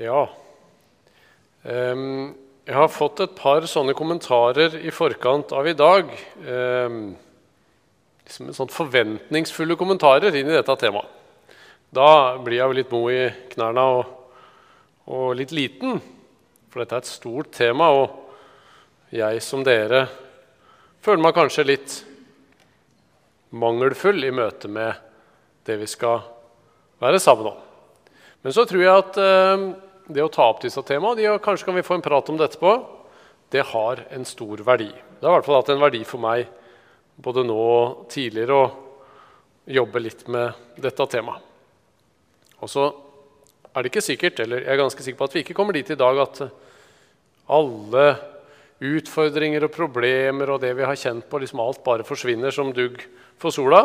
Ja. Jeg har fått et par sånne kommentarer i forkant av i dag. Liksom sånn forventningsfulle kommentarer inn i dette temaet. Da blir jeg jo litt mo i knærne og, og litt liten, for dette er et stort tema. Og jeg som dere føler meg kanskje litt mangelfull i møte med det vi skal være sammen om. Men så tror jeg at eh, det å ta opp disse temaene, og kanskje kan vi få en prat om det etterpå, det har en stor verdi. Det har i hvert fall hatt en verdi for meg både nå og tidligere å jobbe litt med dette temaet. Og så er det ikke sikkert, eller jeg er ganske sikker på at vi ikke kommer dit i dag at alle utfordringer og problemer og det vi har kjent på, liksom alt bare forsvinner som dugg for sola.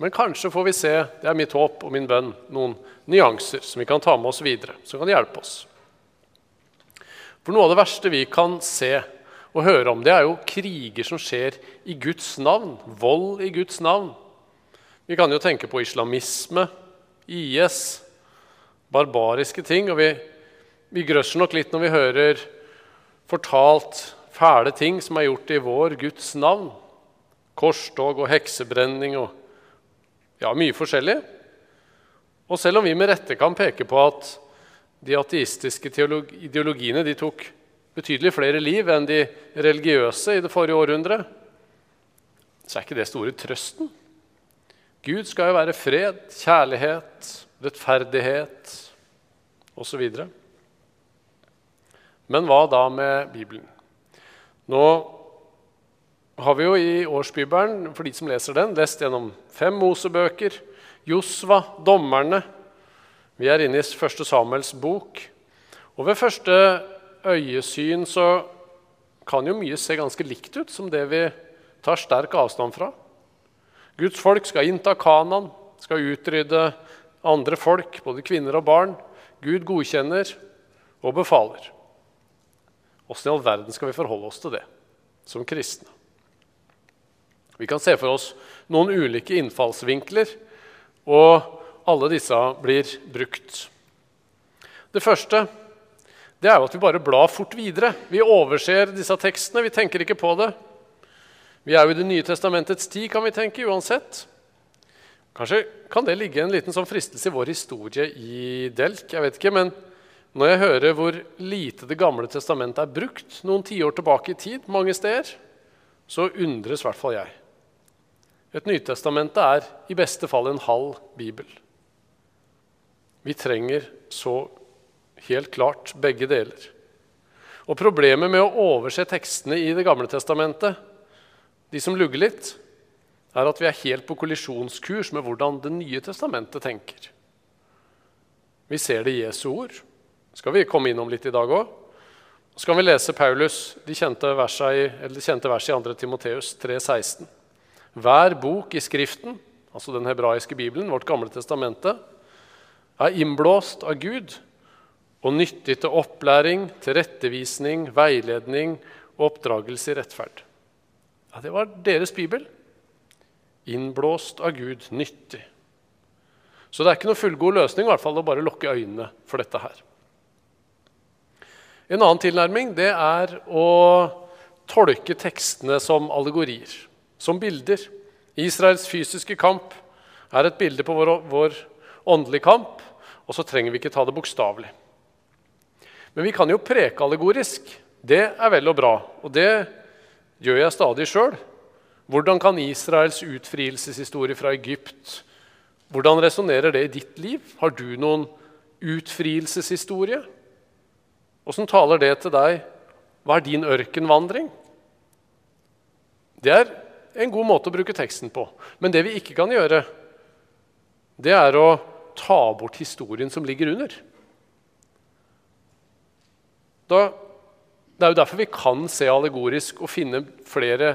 Men kanskje får vi se, det er mitt håp og min bønn, noen nyanser som vi kan ta med oss videre, som kan hjelpe oss. For noe av det verste vi kan se og høre om, det er jo kriger som skjer i Guds navn. Vold i Guds navn. Vi kan jo tenke på islamisme, IS, barbariske ting. Og vi, vi grøsser nok litt når vi hører fortalt fæle ting som er gjort i vår Guds navn. Korstog og heksebrenning og ja, mye forskjellig. Og selv om vi med rette kan peke på at de ateistiske ideologiene de tok betydelig flere liv enn de religiøse i det forrige århundret, så er ikke det store trøsten. Gud skal jo være fred, kjærlighet, rettferdighet osv. Men hva da med Bibelen? Nå har vi jo i årsbibelen for de som leser den, lest gjennom fem Mosebøker, Josva, dommerne. Vi er inne i første Samuels bok. Og ved første øyesyn så kan jo mye se ganske likt ut som det vi tar sterk avstand fra. Guds folk skal innta Kanan, skal utrydde andre folk, både kvinner og barn. Gud godkjenner og befaler. Åssen i all verden skal vi forholde oss til det som kristne? Vi kan se for oss noen ulike innfallsvinkler, og alle disse blir brukt. Det første det er jo at vi bare blar fort videre. Vi overser disse tekstene. Vi tenker ikke på det. Vi er jo i Det nye testamentets tid, kan vi tenke, uansett. Kanskje kan det ligge en liten sånn fristelse i vår historie i Delk. jeg vet ikke, Men når jeg hører hvor lite Det gamle testamentet er brukt noen tiår tilbake i tid, mange steder, så undres i hvert fall jeg. Et Nytestamentet er i beste fall en halv bibel. Vi trenger så helt klart begge deler. Og Problemet med å overse tekstene i Det gamle testamentet, de som lugger litt, er at vi er helt på kollisjonskurs med hvordan Det nye testamentet tenker. Vi ser det i Jesu ord. Skal vi komme innom litt i dag òg. Så kan vi lese Paulus, de kjente versene i, kjente vers i 2. Timoteus 3,16. Hver bok i Skriften, altså den hebraiske bibelen, vårt gamle testamente, er innblåst av Gud og nyttig til opplæring, tilrettevisning, veiledning og oppdragelse i rettferd. Ja, Det var deres bibel. Innblåst av Gud, nyttig. Så det er ikke noe fullgod løsning i hvert fall å bare lukke øynene for dette her. En annen tilnærming det er å tolke tekstene som allegorier som bilder. Israels fysiske kamp er et bilde på vår, vår åndelige kamp, og så trenger vi ikke ta det bokstavelig. Men vi kan jo preke allegorisk. Det er vel og bra, og det gjør jeg stadig sjøl. Hvordan kan Israels utfrielseshistorie fra Egypt hvordan resonnerer det i ditt liv? Har du noen utfrielseshistorie? Åssen taler det til deg? Hva er din ørkenvandring? Det er en god måte å bruke teksten på. Men det vi ikke kan gjøre, det er å ta bort historien som ligger under. Da, det er jo derfor vi kan se allegorisk og finne flere,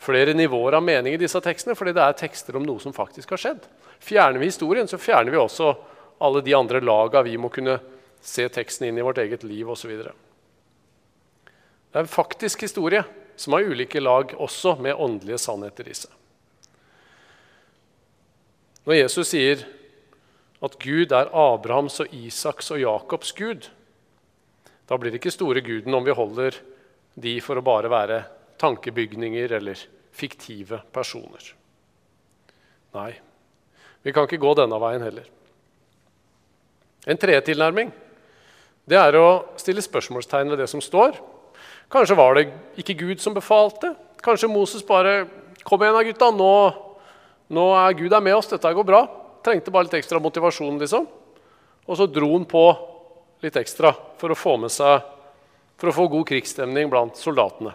flere nivåer av mening i disse tekstene, fordi det er tekster om noe som faktisk har skjedd. Fjerner vi historien, så fjerner vi også alle de andre laga vi må kunne se teksten inn i vårt eget liv osv. Det er en faktisk historie som har ulike lag, også med åndelige sannheter i seg. Når Jesus sier at Gud er Abrahams og Isaks og Jakobs Gud, da blir det ikke store guden om vi holder de for å bare være tankebygninger eller fiktive personer. Nei, vi kan ikke gå denne veien heller. En tredje tilnærming det er å stille spørsmålstegn ved det som står. Kanskje var det ikke Gud som befalte. Kanskje Moses bare Kom igjen, gutta. Nå, nå er Gud er med oss. Dette går bra. Trengte bare litt ekstra motivasjon, liksom. Og så dro han på litt ekstra for å få med seg for å få god krigsstemning blant soldatene.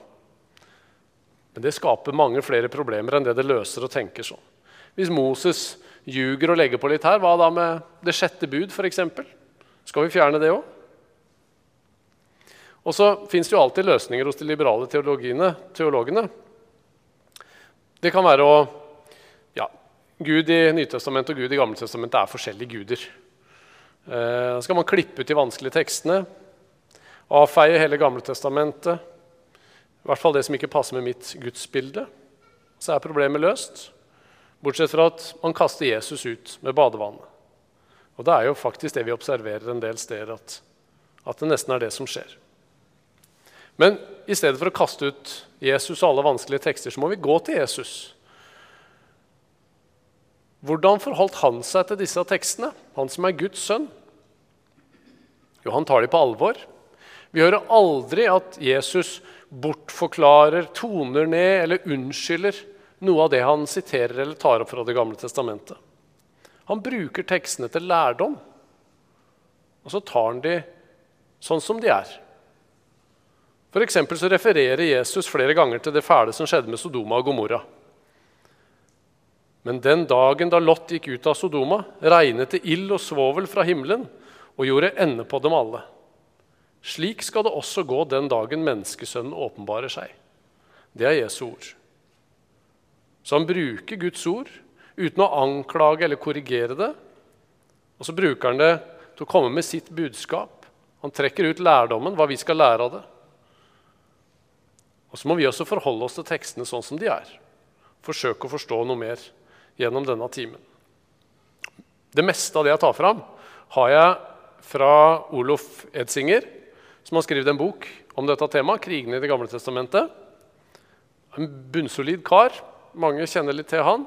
Men det skaper mange flere problemer enn det det løser å tenke sånn. Hvis Moses ljuger og legger på litt her, hva da med det sjette bud f.eks.? Skal vi fjerne det òg? Og så fins det jo alltid løsninger hos de liberale teologene. Det kan være å ja, Gud i Nytestamentet og Gud i Gammeltestamentet er forskjellige guder. Eh, da skal man klippe ut de vanskelige tekstene, avfeie hele Gammeltestamentet. I hvert fall det som ikke passer med mitt gudsbilde. Så er problemet løst. Bortsett fra at man kaster Jesus ut med badevannet. Og det er jo faktisk det vi observerer en del steder, at, at det nesten er det som skjer. Men i stedet for å kaste ut Jesus og alle vanskelige tekster, så må vi gå til Jesus. Hvordan forholdt han seg til disse tekstene, han som er Guds sønn? Jo, han tar dem på alvor. Vi hører aldri at Jesus bortforklarer, toner ned eller unnskylder noe av det han siterer eller tar opp fra Det gamle testamentet. Han bruker tekstene til lærdom, og så tar han de sånn som de er. For så refererer Jesus flere ganger til det fæle som skjedde med Sodoma og Gomorra. Men den dagen da Lot gikk ut av Sodoma, regnet det ild og svovel fra himmelen og gjorde ende på dem alle. Slik skal det også gå den dagen menneskesønnen åpenbarer seg. Det er Jesu ord. Så han bruker Guds ord uten å anklage eller korrigere det. Og så bruker han det til å komme med sitt budskap. Han trekker ut lærdommen, hva vi skal lære av det. Og så må vi også forholde oss til tekstene sånn som de er. Forsøke å forstå noe mer gjennom denne timen. Det meste av det jeg tar fram, har jeg fra Olof Edsinger, som har skrevet en bok om dette temaet, 'Krigene i Det gamle testamentet'. En bunnsolid kar. Mange kjenner litt til han.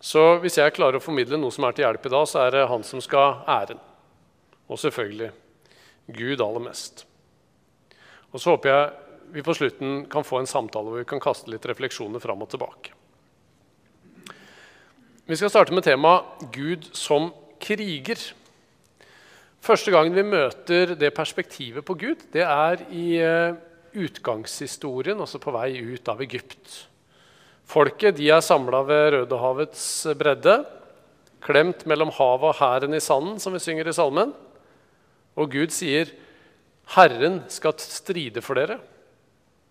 Så hvis jeg klarer å formidle noe som er til hjelp i dag, så er det han som skal æren. Og selvfølgelig Gud aller mest. Og så håper jeg vi på slutten kan få en samtale hvor vi kan kaste litt refleksjoner fram og tilbake. Vi skal starte med temaet 'Gud som kriger'. Første gangen vi møter det perspektivet på Gud, det er i eh, utgangshistorien, altså på vei ut av Egypt. Folket de er samla ved Rødehavets bredde, klemt mellom havet og hæren i sanden, som vi synger i salmen. Og Gud sier, 'Herren skal stride for dere'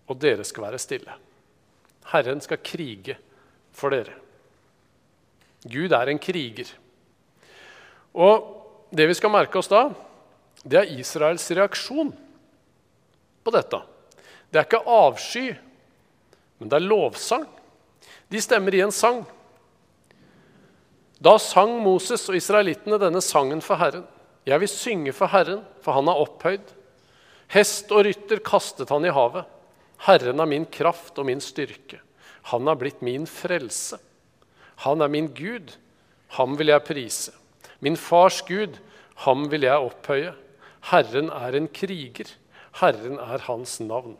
og dere skal være stille. Herren skal krige for dere. Gud er en kriger. Og det vi skal merke oss da, det er Israels reaksjon på dette. Det er ikke avsky, men det er lovsang. De stemmer i en sang. Da sang Moses og israelittene denne sangen for Herren. Jeg vil synge for Herren, for han er opphøyd. Hest og rytter kastet han i havet. Herren er min kraft og min styrke. Han er blitt min frelse. Han er min Gud. Ham vil jeg prise. Min fars Gud, ham vil jeg opphøye. Herren er en kriger. Herren er hans navn.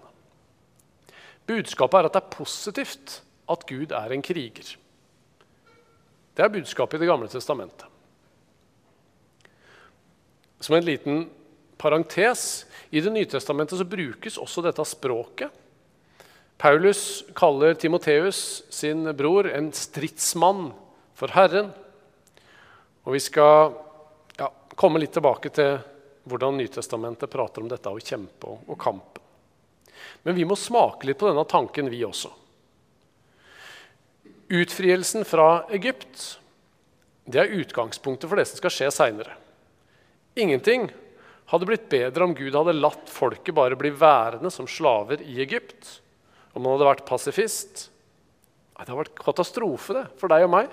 Budskapet er at det er positivt at Gud er en kriger. Det er budskapet i Det gamle testamentet. Som en liten parentes i Det nye testamentet så brukes også dette språket Paulus kaller Timoteus, sin bror, en stridsmann for Herren. Og Vi skal ja, komme litt tilbake til hvordan Nytestamentet prater om dette å kjempe og, og kampen. Men vi må smake litt på denne tanken, vi også. Utfrielsen fra Egypt det er utgangspunktet for det som skal skje seinere. Ingenting hadde blitt bedre om Gud hadde latt folket bare bli værende som slaver i Egypt om han hadde vært pasifist Det hadde vært katastrofe det, for deg og meg.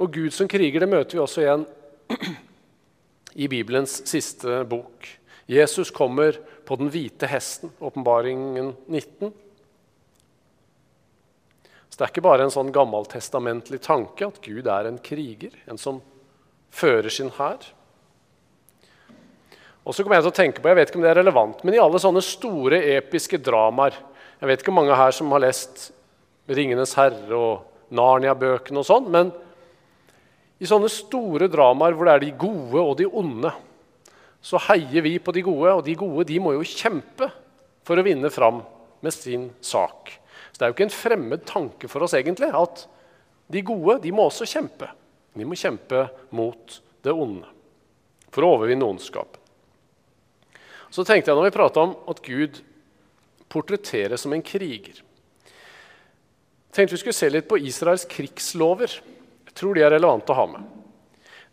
Og Gud som kriger, det møter vi også igjen i Bibelens siste bok. Jesus kommer på den hvite hesten, åpenbaringen 19. Så det er ikke bare en sånn gammeltestamentlig tanke at Gud er en kriger, en som fører sin hær. Og så kommer Jeg til å tenke på, jeg vet ikke om det er relevant, men i alle sånne store, episke dramaer Jeg vet ikke mange her som har lest 'Ringenes herre' og Narnia-bøkene og sånn, men i sånne store dramaer hvor det er de gode og de onde, så heier vi på de gode, og de gode de må jo kjempe for å vinne fram med sin sak. Så det er jo ikke en fremmed tanke for oss egentlig at de gode de må også kjempe. De må kjempe mot det onde for å overvinne ondskap. Så tenkte jeg når vi prata om at Gud portretteres som en kriger tenkte vi skulle se litt på Israels krigslover. Jeg tror de er relevante å ha med.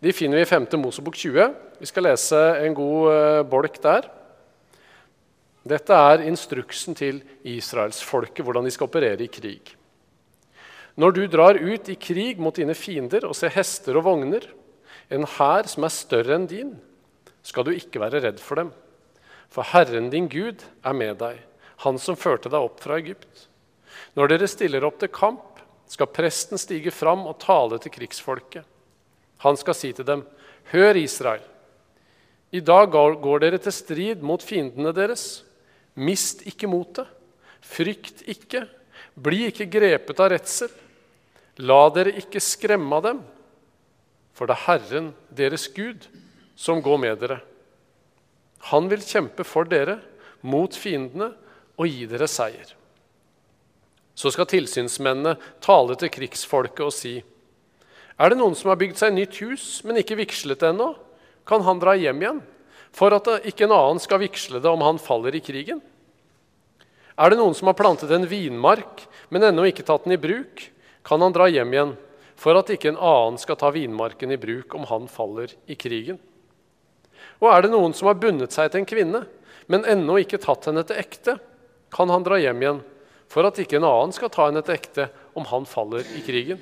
De finner vi i 5. Mosebok 20. Vi skal lese en god uh, bolk der. Dette er instruksen til israelsfolket, hvordan de skal operere i krig. Når du drar ut i krig mot dine fiender og ser hester og vogner, en hær som er større enn din, skal du ikke være redd for dem. For Herren din Gud er med deg, Han som førte deg opp fra Egypt. Når dere stiller opp til kamp, skal presten stige fram og tale til krigsfolket. Han skal si til dem, Hør, Israel. I dag går dere til strid mot fiendene deres. Mist ikke motet. Frykt ikke. Bli ikke grepet av redsel. La dere ikke skremme av dem, for det er Herren, deres Gud, som går med dere. Han vil kjempe for dere mot fiendene og gi dere seier. Så skal tilsynsmennene tale til krigsfolket og si.: Er det noen som har bygd seg nytt hus, men ikke vigslet det ennå? Kan han dra hjem igjen, for at ikke en annen skal vigsle det om han faller i krigen? Er det noen som har plantet en vinmark, men ennå ikke tatt den i bruk? Kan han dra hjem igjen, for at ikke en annen skal ta vinmarken i bruk om han faller i krigen? Og er det noen som har bundet seg til en kvinne, men ennå ikke tatt henne til ekte? Kan han dra hjem igjen, for at ikke en annen skal ta henne til ekte om han faller i krigen.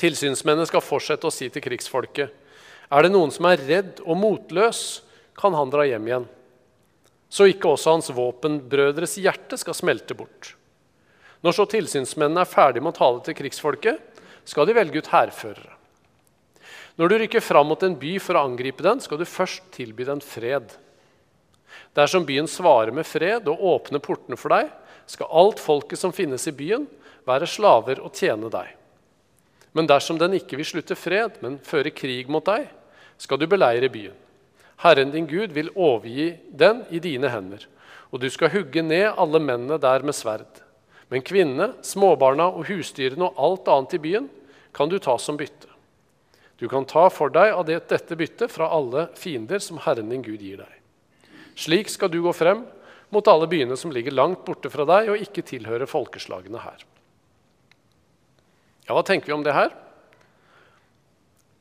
Tilsynsmennene skal fortsette å si til krigsfolket.: Er det noen som er redd og motløs, kan han dra hjem igjen. Så ikke også hans våpenbrødres hjerte skal smelte bort. Når så tilsynsmennene er ferdige med å tale til krigsfolket, skal de velge ut hærførere. Når du rykker fram mot en by for å angripe den, skal du først tilby den fred. Dersom byen svarer med fred og åpner portene for deg, skal alt folket som finnes i byen, være slaver og tjene deg. Men dersom den ikke vil slutte fred, men føre krig mot deg, skal du beleire byen. Herren din Gud vil overgi den i dine hender, og du skal hugge ned alle mennene der med sverd. Men kvinnene, småbarna og husdyrene og alt annet i byen kan du ta som bytte. Du kan ta for deg av dette byttet fra alle fiender som Herren din Gud gir deg. Slik skal du gå frem mot alle byene som ligger langt borte fra deg og ikke tilhører folkeslagene her. Ja, Hva tenker vi om det her?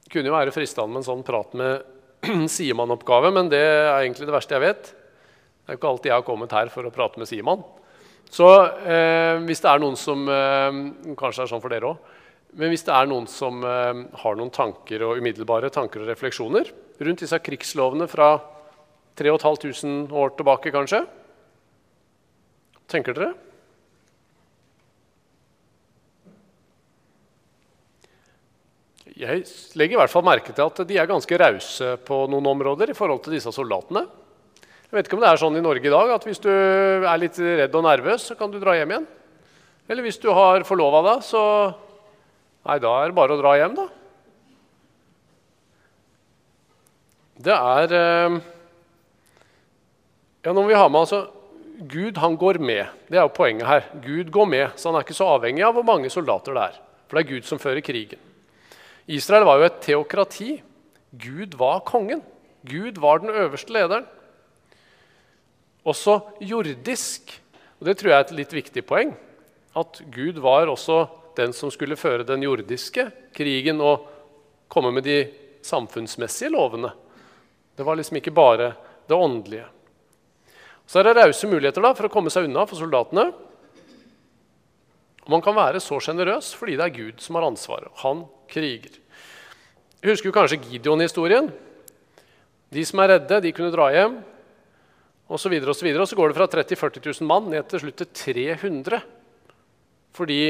Det kunne jo være fristende med en sånn prat med Siemann-oppgave, men det er egentlig det verste jeg vet. Det er jo ikke alltid jeg har kommet her for å prate med Siemann. Så eh, hvis det er noen som eh, Kanskje det er sånn for dere òg. Men hvis det er noen som eh, har noen tanker og umiddelbare tanker og refleksjoner rundt disse krigslovene fra 3500 år tilbake, kanskje, tenker dere? Jeg legger i hvert fall merke til at de er ganske rause på noen områder i forhold til disse soldatene. Jeg vet ikke om det er sånn i Norge i dag at hvis du er litt redd og nervøs, så kan du dra hjem igjen. Eller hvis du har forlova deg, så Nei, da er det bare å dra hjem, da. Det er Ja, nå må vi ha med altså Gud han går med. Det er jo poenget her. Gud går med, så han er ikke så avhengig av hvor mange soldater det er. For det er Gud som fører krigen. Israel var jo et teokrati. Gud var kongen. Gud var den øverste lederen. Også jordisk. Og Det tror jeg er et litt viktig poeng. At Gud var også den som skulle føre den jordiske krigen og komme med de samfunnsmessige lovene. Det var liksom ikke bare det åndelige. Så er det rause muligheter da, for å komme seg unna for soldatene. Man kan være så sjenerøs fordi det er Gud som har ansvaret. Han kriger. Husker du kanskje Gideon-historien? De som er redde, de kunne dra hjem. Og så, videre, og, så, videre. og så går det fra 30 000-40 000 mann ned til slutt til 300. Fordi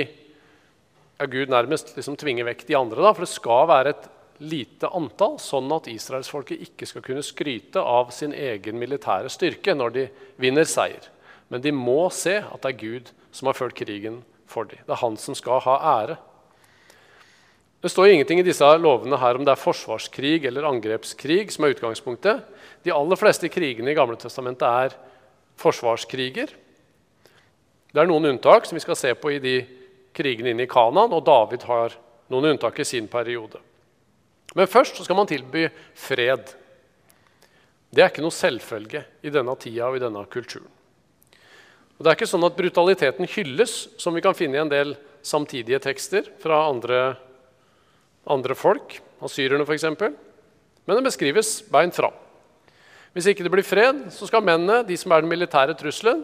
ja, Gud nærmest liksom tvinger vekk de andre. Da, for det skal være et lite antall, sånn at israelsfolket ikke skal kunne skryte av sin egen militære styrke når de vinner seier. Men de må se at det er Gud som har ført krigen for dem. Det er han som skal ha ære. Det står ingenting i disse lovene her om det er forsvarskrig eller angrepskrig som er utgangspunktet. De aller fleste krigene i Gamle Testamentet er forsvarskriger. Det er noen unntak som vi skal se på i de krigene inne i Kanan, og David har noen unntak i sin periode. Men først skal man tilby fred. Det er ikke noe selvfølge i denne tida og i denne kulturen. Og Det er ikke sånn at brutaliteten hylles, som vi kan finne i en del samtidige tekster fra andre, andre folk, asyrerne f.eks. Men det beskrives beint fram. Hvis ikke det blir fred, så skal mennene, de som er den militære trusselen,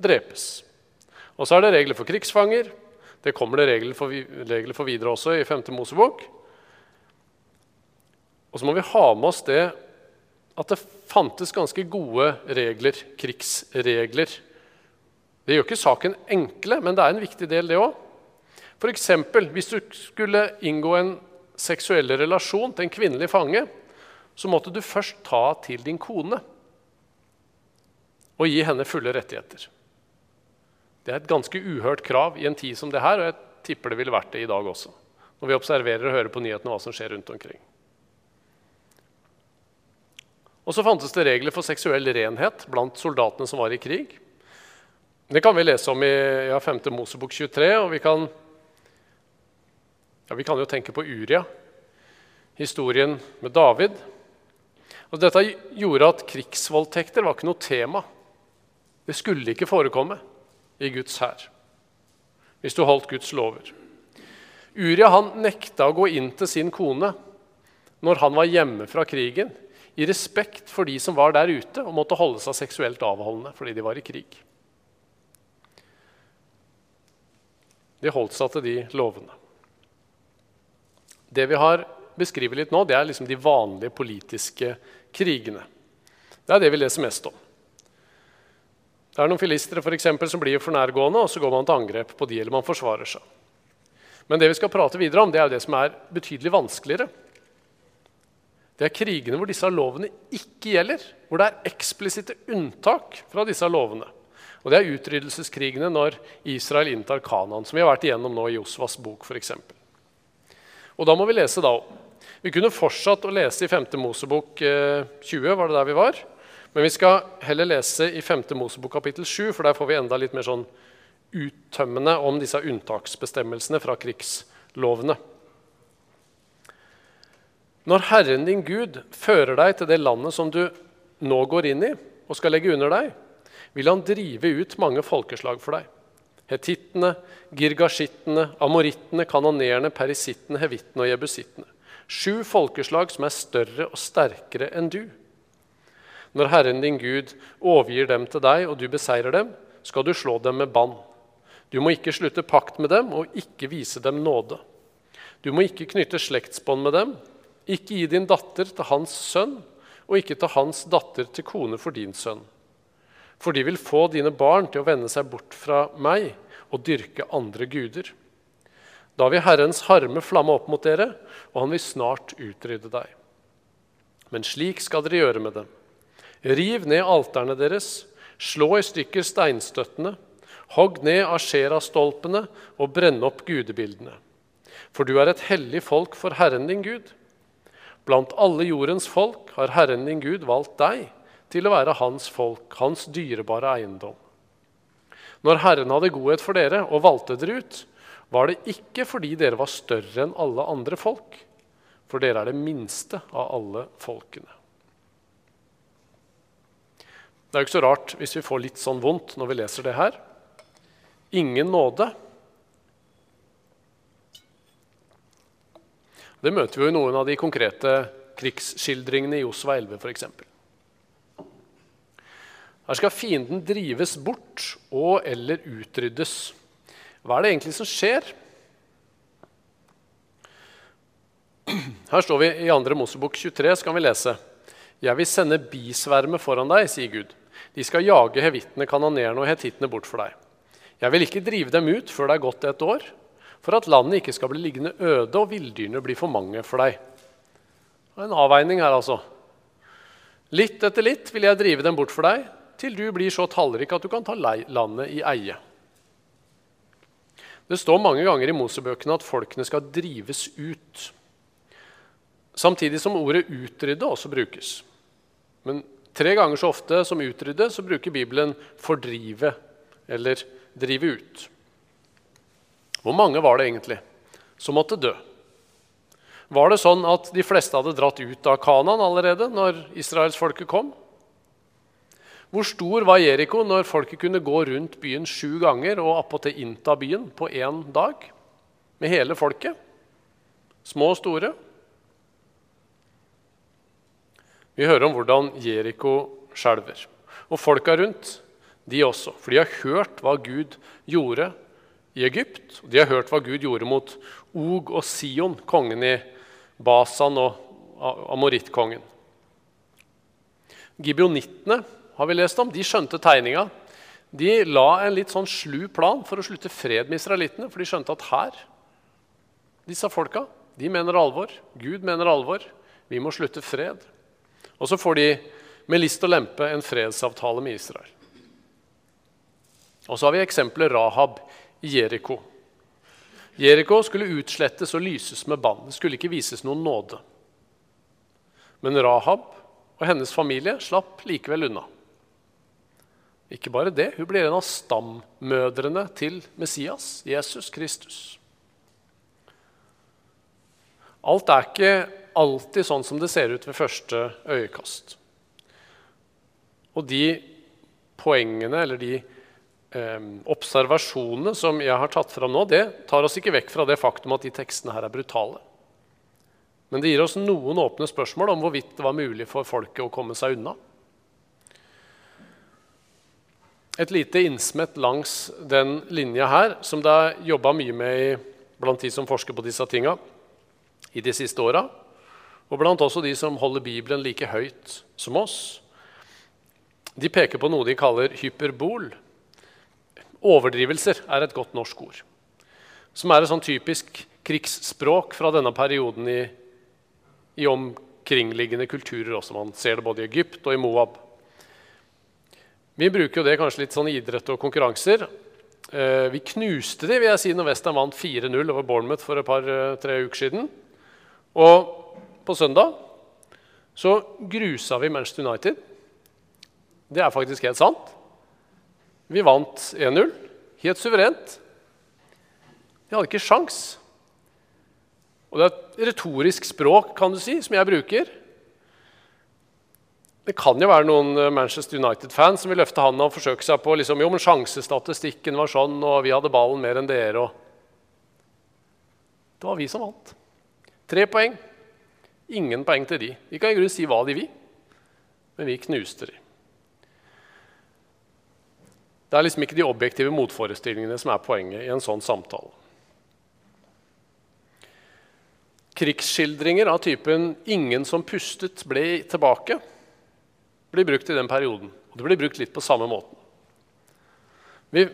drepes. Og så er det regler for krigsfanger. Det kommer det regler for, regler for videre også i 5. Mosebok. Og så må vi ha med oss det at det fantes ganske gode regler, krigsregler, det gjør ikke saken enkle, men det er en viktig del, det òg. F.eks. hvis du skulle inngå en seksuell relasjon til en kvinnelig fange, så måtte du først ta til din kone og gi henne fulle rettigheter. Det er et ganske uhørt krav i en tid som det her, og jeg tipper det ville vært det i dag også. Når vi observerer og hører på nyhetene hva som skjer rundt omkring. Og så fantes det regler for seksuell renhet blant soldatene som var i krig. Det kan vi lese om i ja, 5. Mosebok 23. og vi kan, ja, vi kan jo tenke på Uria, historien med David. Og dette gjorde at krigsvoldtekter var ikke noe tema. Det skulle ikke forekomme i Guds hær hvis du holdt Guds lover. Uria han nekta å gå inn til sin kone når han var hjemme fra krigen, i respekt for de som var der ute og måtte holde seg seksuelt avholdende fordi de var i krig. De holdt seg til de lovene. Det vi har beskrevet litt nå, det er liksom de vanlige politiske krigene. Det er det vi leser mest om. Det er noen filistere for eksempel, som blir for nærgående, og så går man til angrep på de, eller man forsvarer seg. Men det vi skal prate videre om, det er jo det som er betydelig vanskeligere. Det er krigene hvor disse lovene ikke gjelder, hvor det er eksplisitte unntak fra disse lovene. Og Det er utryddelseskrigene når Israel inntar Kanan, som vi har vært igjennom nå i Josvas bok f.eks. Og da må vi lese da òg. Vi kunne fortsatt å lese i 5. Mosebok 20, eh, var det der vi var. Men vi skal heller lese i 5. Mosebok kapittel 7, for der får vi enda litt mer sånn uttømmende om disse unntaksbestemmelsene fra krigslovene. Når Herren din Gud fører deg til det landet som du nå går inn i, og skal legge under deg, vil han drive ut mange folkeslag for deg. Hetittene, girgasjittene, amorittene, kanonerene, perisittene, hevittene og jebusittene. Sju folkeslag som er større og sterkere enn du. Når Herren din Gud overgir dem til deg, og du beseirer dem, skal du slå dem med bann. Du må ikke slutte pakt med dem og ikke vise dem nåde. Du må ikke knytte slektsbånd med dem, ikke gi din datter til hans sønn, og ikke ta hans datter til kone for din sønn for de vil få dine barn til å vende seg bort fra meg og dyrke andre guder. Da vil Herrens harme flamme opp mot dere, og han vil snart utrydde deg. Men slik skal dere gjøre med dem. Riv ned alterne deres, slå i stykker steinstøttene, hogg ned Ashera-stolpene og brenn opp gudebildene. For du er et hellig folk for Herren din Gud. Blant alle jordens folk har Herren din Gud valgt deg til å være hans folk, hans dyrebare eiendom. Når Herren hadde godhet for dere og valgte dere ut, var det ikke fordi dere var større enn alle andre folk, for dere er det minste av alle folkene. Det er jo ikke så rart hvis vi får litt sånn vondt når vi leser det her. Ingen nåde. Det møter vi jo i noen av de konkrete krigsskildringene i Josva 11 f.eks. Her skal fienden drives bort og eller utryddes. Hva er det egentlig som skjer? Her står vi i 2. Mosebok 23, så kan vi lese. Jeg vil sende bisverme foran deg, sier Gud. De skal jage hevittene, kanonerene og hetittene bort for deg. Jeg vil ikke drive dem ut før det er gått et år, for at landet ikke skal bli liggende øde og villdyrene bli for mange for deg. Det er en avveining her, altså. Litt etter litt vil jeg drive dem bort for deg, til du blir så tallrik at du kan ta landet i eie. Det står mange ganger i Mosebøkene at folkene skal drives ut. Samtidig som ordet 'utrydde' også brukes. Men tre ganger så ofte som 'utrydde' så bruker Bibelen 'fordrive' eller 'drive ut'. Hvor mange var det egentlig som måtte dø? Var det sånn at de fleste hadde dratt ut av Kanan allerede når israelsfolket kom? Hvor stor var Jeriko når folket kunne gå rundt byen sju ganger og appåtil innta byen på én dag? Med hele folket? Små og store? Vi hører om hvordan Jeriko skjelver. Og folka rundt, de også. For de har hørt hva Gud gjorde i Egypt. De har hørt hva Gud gjorde mot Og og Sion, kongen i Basan og amorittkongen. Gibeonittene har vi lest om, de skjønte tegninga. De la en litt sånn slu plan for å slutte fred med israelittene, for de skjønte at her Disse folka de mener alvor. Gud mener alvor. Vi må slutte fred. Og så får de med list og lempe en fredsavtale med Israel. Og så har vi eksempelet Rahab i Jeriko. Jeriko skulle utslettes og lyses med bann. Det skulle ikke vises noen nåde. Men Rahab og hennes familie slapp likevel unna. Ikke bare det, hun blir en av stammødrene til Messias, Jesus Kristus. Alt er ikke alltid sånn som det ser ut ved første øyekast. Og de poengene eller de eh, observasjonene som jeg har tatt fram nå, det tar oss ikke vekk fra det faktum at de tekstene her er brutale. Men det gir oss noen åpne spørsmål om hvorvidt det var mulig for folket å komme seg unna. et lite innsmett langs den linja her, som det er jobba mye med blant de som forsker på disse tinga i de siste åra. Og blant også de som holder Bibelen like høyt som oss. De peker på noe de kaller hyperbol. Overdrivelser er et godt norsk ord. Som er et sånn typisk krigsspråk fra denne perioden i, i omkringliggende kulturer også. Man ser det både i Egypt og i Moab. Vi bruker jo det kanskje litt sånn i idrett og konkurranser. Eh, vi knuste de, vil jeg si, når Western vant 4-0 over Bournemouth for et par-tre eh, uker siden. Og på søndag så grusa vi Manchester United. Det er faktisk helt sant. Vi vant 1-0. Helt suverent. Vi hadde ikke sjans. Og det er et retorisk språk kan du si, som jeg bruker. Det kan jo være noen eh, Manchester United-fans som vil løfte handa og forsøke seg på liksom, jo, men sjansestatistikken var sånn, og vi hadde ballen mer enn dere. Og... Det var vi som vant. Tre poeng. Ingen poeng til de. De kan i grunnen si hva de vil, men vi knuste de. Det er liksom ikke de objektive motforestillingene som er poenget i en sånn samtale. Krigsskildringer av typen 'ingen som pustet, ble tilbake' blir brukt i den perioden. Og det blir brukt litt på samme måten. Vi,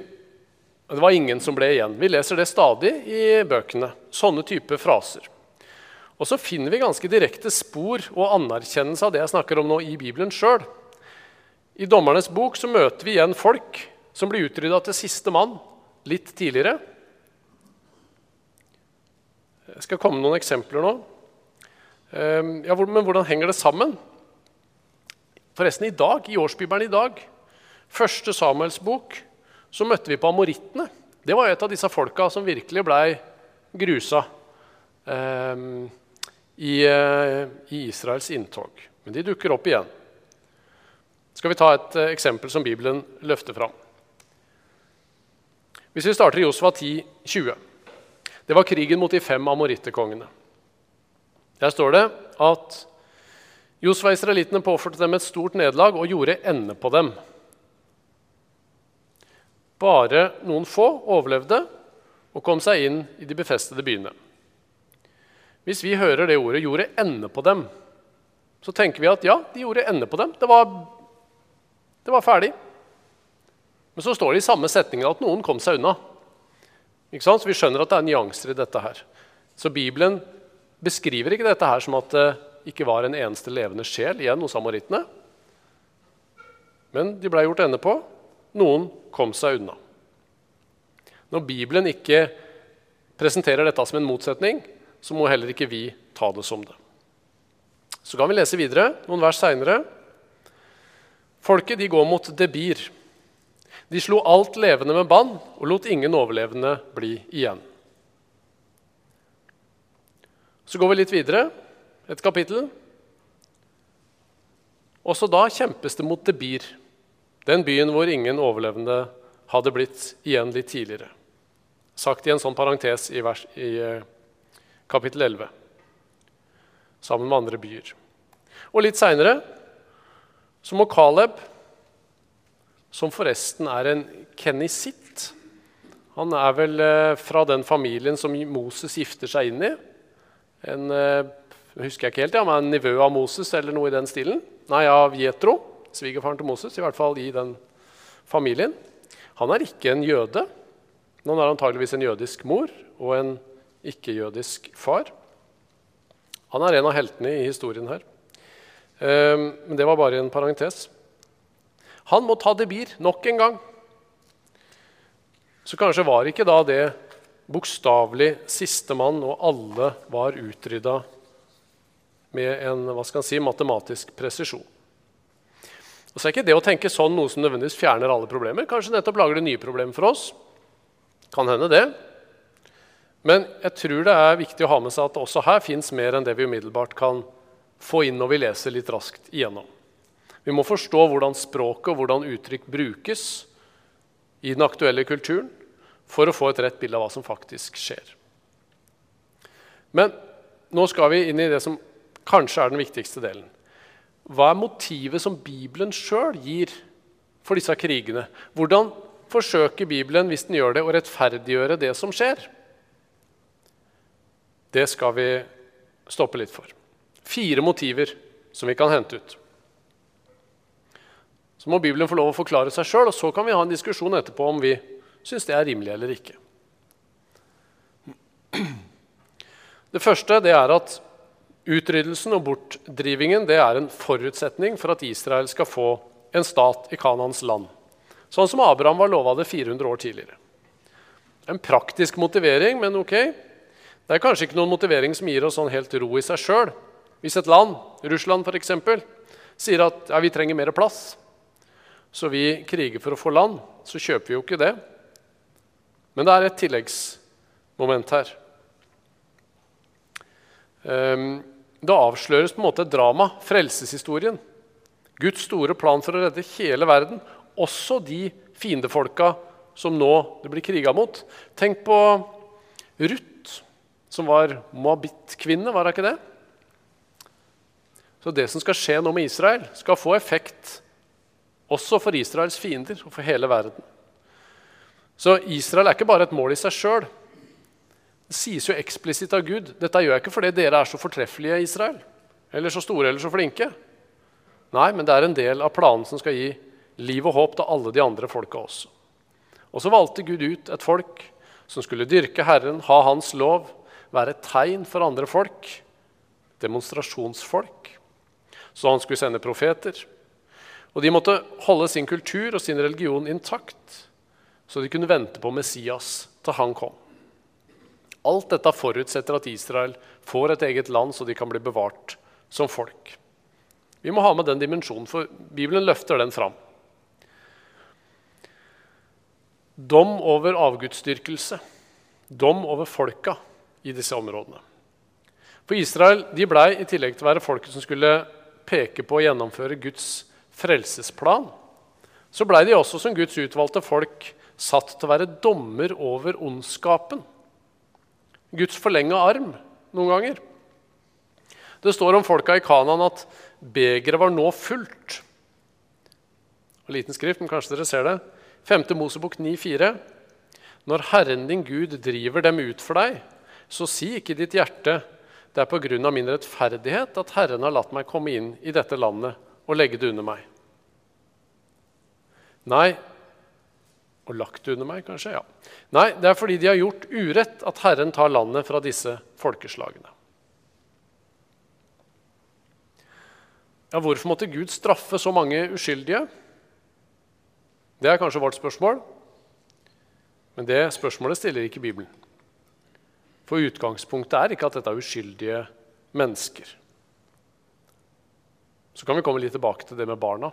det var ingen som ble igjen. Vi leser det stadig i bøkene. Sånne typer fraser. Og så finner vi ganske direkte spor og anerkjennelse av det jeg snakker om nå i Bibelen sjøl. I Dommernes bok så møter vi igjen folk som blir utrydda til siste mann litt tidligere. Jeg skal komme noen eksempler nå. Ehm, ja, men hvordan henger det sammen? Forresten, i dag, i årsbibelen i dag, første Samuels bok, så møtte vi på amorittene. Det var et av disse folka som virkelig blei grusa eh, i, eh, i, Israels inntog. Men de dukker opp igjen. Skal vi ta et eh, eksempel som Bibelen løfter fram? Hvis vi starter i Josva 10, 20. Det var krigen mot de fem amorittekongene. Der står det at Josva israelittene påførte dem et stort nederlag og gjorde ende på dem. Bare noen få overlevde, og kom seg inn i de befestede byene. Hvis vi hører det ordet 'gjorde ende på dem', så tenker vi at ja, de gjorde ende på dem. Det var, det var ferdig. Men så står det i samme setningen at noen kom seg unna. Så vi skjønner at det er nyanser i dette her. Så Bibelen beskriver ikke dette her som at det ikke var en eneste levende sjel igjen hos amorittene. Men de ble gjort ende på. Noen kom seg unna. Når Bibelen ikke presenterer dette som en motsetning, så må heller ikke vi ta det som det. Så kan vi lese videre noen vers seinere. Folket de går mot Debir. De slo alt levende med bann og lot ingen overlevende bli igjen. Så går vi litt videre, et kapittel. Også da kjempes det mot Debir, den byen hvor ingen overlevende hadde blitt igjen litt tidligere. Sagt i en sånn parentes i, vers, i eh, kapittel 11, sammen med andre byer. Og litt seinere så må Caleb som forresten er en kenisitt. Han er vel eh, fra den familien som Moses gifter seg inn i. En, eh, husker jeg ikke helt, ja, men en nivå av Moses eller noe i den stilen. Nei, av Jetro, svigerfaren til Moses, i hvert fall i den familien. Han er ikke en jøde. Han har antageligvis en jødisk mor og en ikke-jødisk far. Han er en av heltene i historien her. Eh, men det var bare en parentes. Han må ta debir nok en gang. Så kanskje var ikke da det bokstavelig sistemann, og alle var utrydda med en hva skal si, matematisk presisjon. Og så er ikke det å tenke sånn noe som nødvendigvis fjerner alle problemer. Kanskje nettopp lager det nye problemer for oss. Kan hende det. Men jeg tror det er viktig å ha med seg at også her fins mer enn det vi umiddelbart kan få inn når vi leser litt raskt igjennom. Vi må forstå hvordan språket og hvordan uttrykk brukes i den aktuelle kulturen for å få et rett bilde av hva som faktisk skjer. Men nå skal vi inn i det som kanskje er den viktigste delen. Hva er motivet som Bibelen sjøl gir for disse krigene? Hvordan forsøker Bibelen hvis den gjør det, å rettferdiggjøre det som skjer? Det skal vi stoppe litt for. Fire motiver som vi kan hente ut. Så må Bibelen få lov å forklare seg sjøl, og så kan vi ha en diskusjon etterpå om vi syns det er rimelig eller ikke. Det første det er at utryddelsen og bortdrivingen det er en forutsetning for at Israel skal få en stat i Kanans land. Sånn som Abraham var lova det 400 år tidligere. En praktisk motivering, men ok. Det er kanskje ikke noen motivering som gir oss sånn helt ro i seg sjøl. Hvis et land, Russland f.eks., sier at ja, vi trenger mer plass, så vi kriger for å få land, så kjøper vi jo ikke det. Men det er et tilleggsmoment her. Ehm, det avsløres på en måte et drama, frelseshistorien. Guds store plan for å redde hele verden, også de fiendefolka som nå det blir kriga mot. Tenk på Ruth, som var moabit-kvinne, var det ikke det? Så det som skal skje nå med Israel, skal få effekt også for Israels fiender og for hele verden. Så Israel er ikke bare et mål i seg sjøl. Det sies jo eksplisitt av Gud dette gjør jeg ikke fordi dere er så fortreffelige, Israel, eller så store eller så flinke. Nei, men det er en del av planen som skal gi liv og håp til alle de andre folka også. Og så valgte Gud ut et folk som skulle dyrke Herren, ha Hans lov, være et tegn for andre folk. Demonstrasjonsfolk. Så han skulle sende profeter. Og de måtte holde sin kultur og sin religion intakt, så de kunne vente på Messias til han kom. Alt dette forutsetter at Israel får et eget land, så de kan bli bevart som folk. Vi må ha med den dimensjonen, for Bibelen løfter den fram. Dom over avgudsdyrkelse. Dom over folka i disse områdene. For Israel de blei, i tillegg til å være folket som skulle peke på å gjennomføre Guds frelsesplan, så blei de også som Guds utvalgte folk satt til å være dommer over ondskapen. Guds forlenga arm noen ganger. Det står om folka i Kanan at begeret var nå fullt. Og liten skrift, men kanskje dere ser det. 5. Mosebok 9,4. Når Herren din Gud driver dem ut for deg, så si ikke ditt hjerte det er på grunn av min rettferdighet at Herren har latt meg komme inn i dette landet og legge det under meg. Nei, og lagt det under meg, kanskje? Ja. Nei, det er fordi de har gjort urett at Herren tar landet fra disse folkeslagene. Ja, hvorfor måtte Gud straffe så mange uskyldige? Det er kanskje vårt spørsmål. Men det spørsmålet stiller ikke Bibelen. For utgangspunktet er ikke at dette er uskyldige mennesker. Så kan vi komme litt tilbake til det med barna.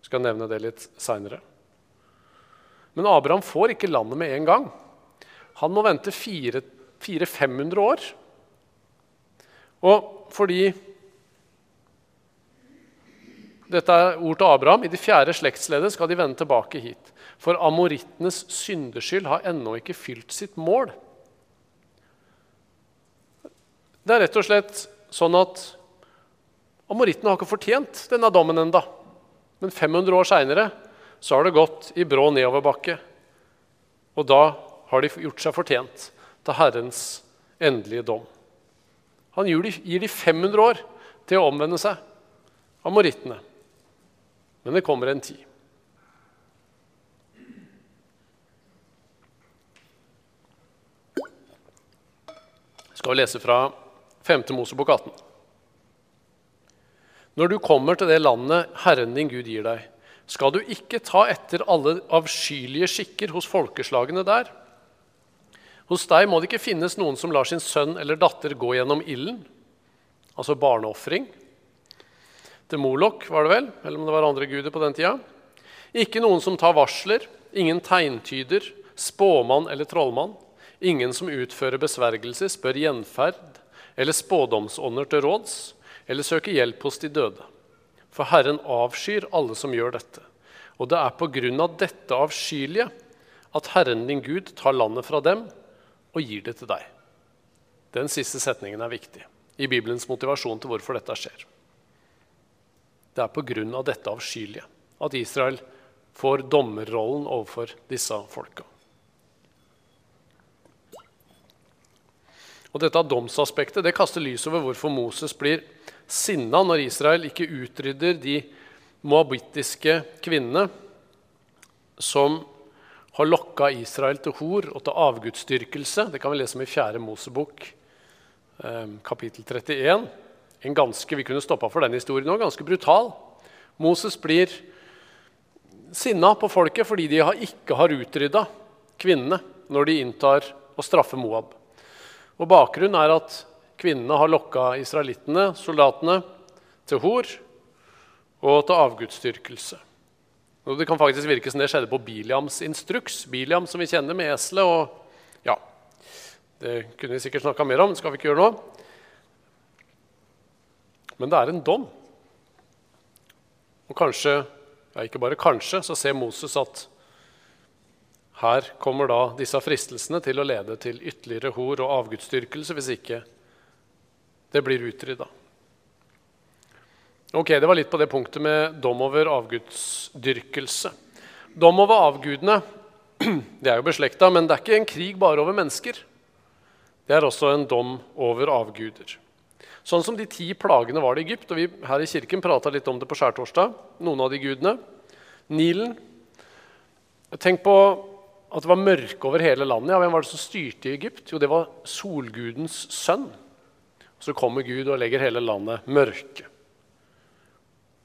Jeg skal nevne det litt seinere. Men Abraham får ikke landet med en gang. Han må vente 400-500 år. Og fordi dette er ord til Abraham. I de fjerde slektsleddet skal de vende tilbake hit. For amorittenes syndeskyld har ennå ikke fylt sitt mål. Det er rett og slett sånn at amorittene har ikke fortjent denne dommen enda. Men 500 år seinere har det gått i brå nedoverbakke. Og da har de gjort seg fortjent til Herrens endelige dom. Han gir de 500 år til å omvende seg, amorittene. Men det kommer en tid. skal vi lese fra 5. Mosebok 18. Når du kommer til det landet Herren din Gud gir deg, skal du ikke ta etter alle avskyelige skikker hos folkeslagene der. Hos deg må det ikke finnes noen som lar sin sønn eller datter gå gjennom ilden, altså barneofring. Til Molok var det vel, eller om det var andre guder på den tida. Ikke noen som tar varsler, ingen tegntyder, spåmann eller trollmann. Ingen som utfører besvergelser, spør gjenferd eller spådomsånder til råds, eller søke hjelp hos de døde. For Herren avskyr alle som gjør dette. Og det er på grunn av dette avskyelige at Herren din Gud tar landet fra dem og gir det til deg. Den siste setningen er viktig i Bibelens motivasjon til hvorfor dette skjer. Det er på grunn av dette avskyelige at Israel får dommerrollen overfor disse folka. Og Dette domsaspektet det kaster lys over hvorfor Moses blir sinna når Israel ikke utrydder de moabittiske kvinnene som har lokka Israel til hor og til avgudsdyrkelse. Det kan vi lese om i 4. Mosebok, eh, kapittel 31. En ganske, Vi kunne stoppa for den historien òg. Ganske brutal. Moses blir sinna på folket fordi de ikke har utrydda kvinnene når de inntar og straffer Moab. Og Bakgrunnen er at kvinnene har lokka israelittene, soldatene, til hor og til avgudsdyrkelse. Det kan faktisk virke som det skjedde på Biliams instruks. Biliam som vi kjenner med eselet. og ja, Det kunne vi sikkert snakka mer om, det skal vi ikke gjøre nå. Men det er en dom. Og kanskje, ja ikke bare kanskje, så ser Moses at her kommer da disse fristelsene til å lede til ytterligere hor og avgudsdyrkelse hvis ikke det blir utrydda. Ok, Det var litt på det punktet med dom over avgudsdyrkelse. Dom over avgudene det er jo beslekta, men det er ikke en krig bare over mennesker. Det er også en dom over avguder. Sånn som de ti plagene var det i Egypt. og Vi her i kirken prata litt om det på skjærtorsdag. Noen av de gudene. Nilen. Tenk på at det var mørke over hele landet. Ja, Hvem var det som styrte i Egypt? Jo, det var solgudens sønn. Så kommer Gud og legger hele landet mørke.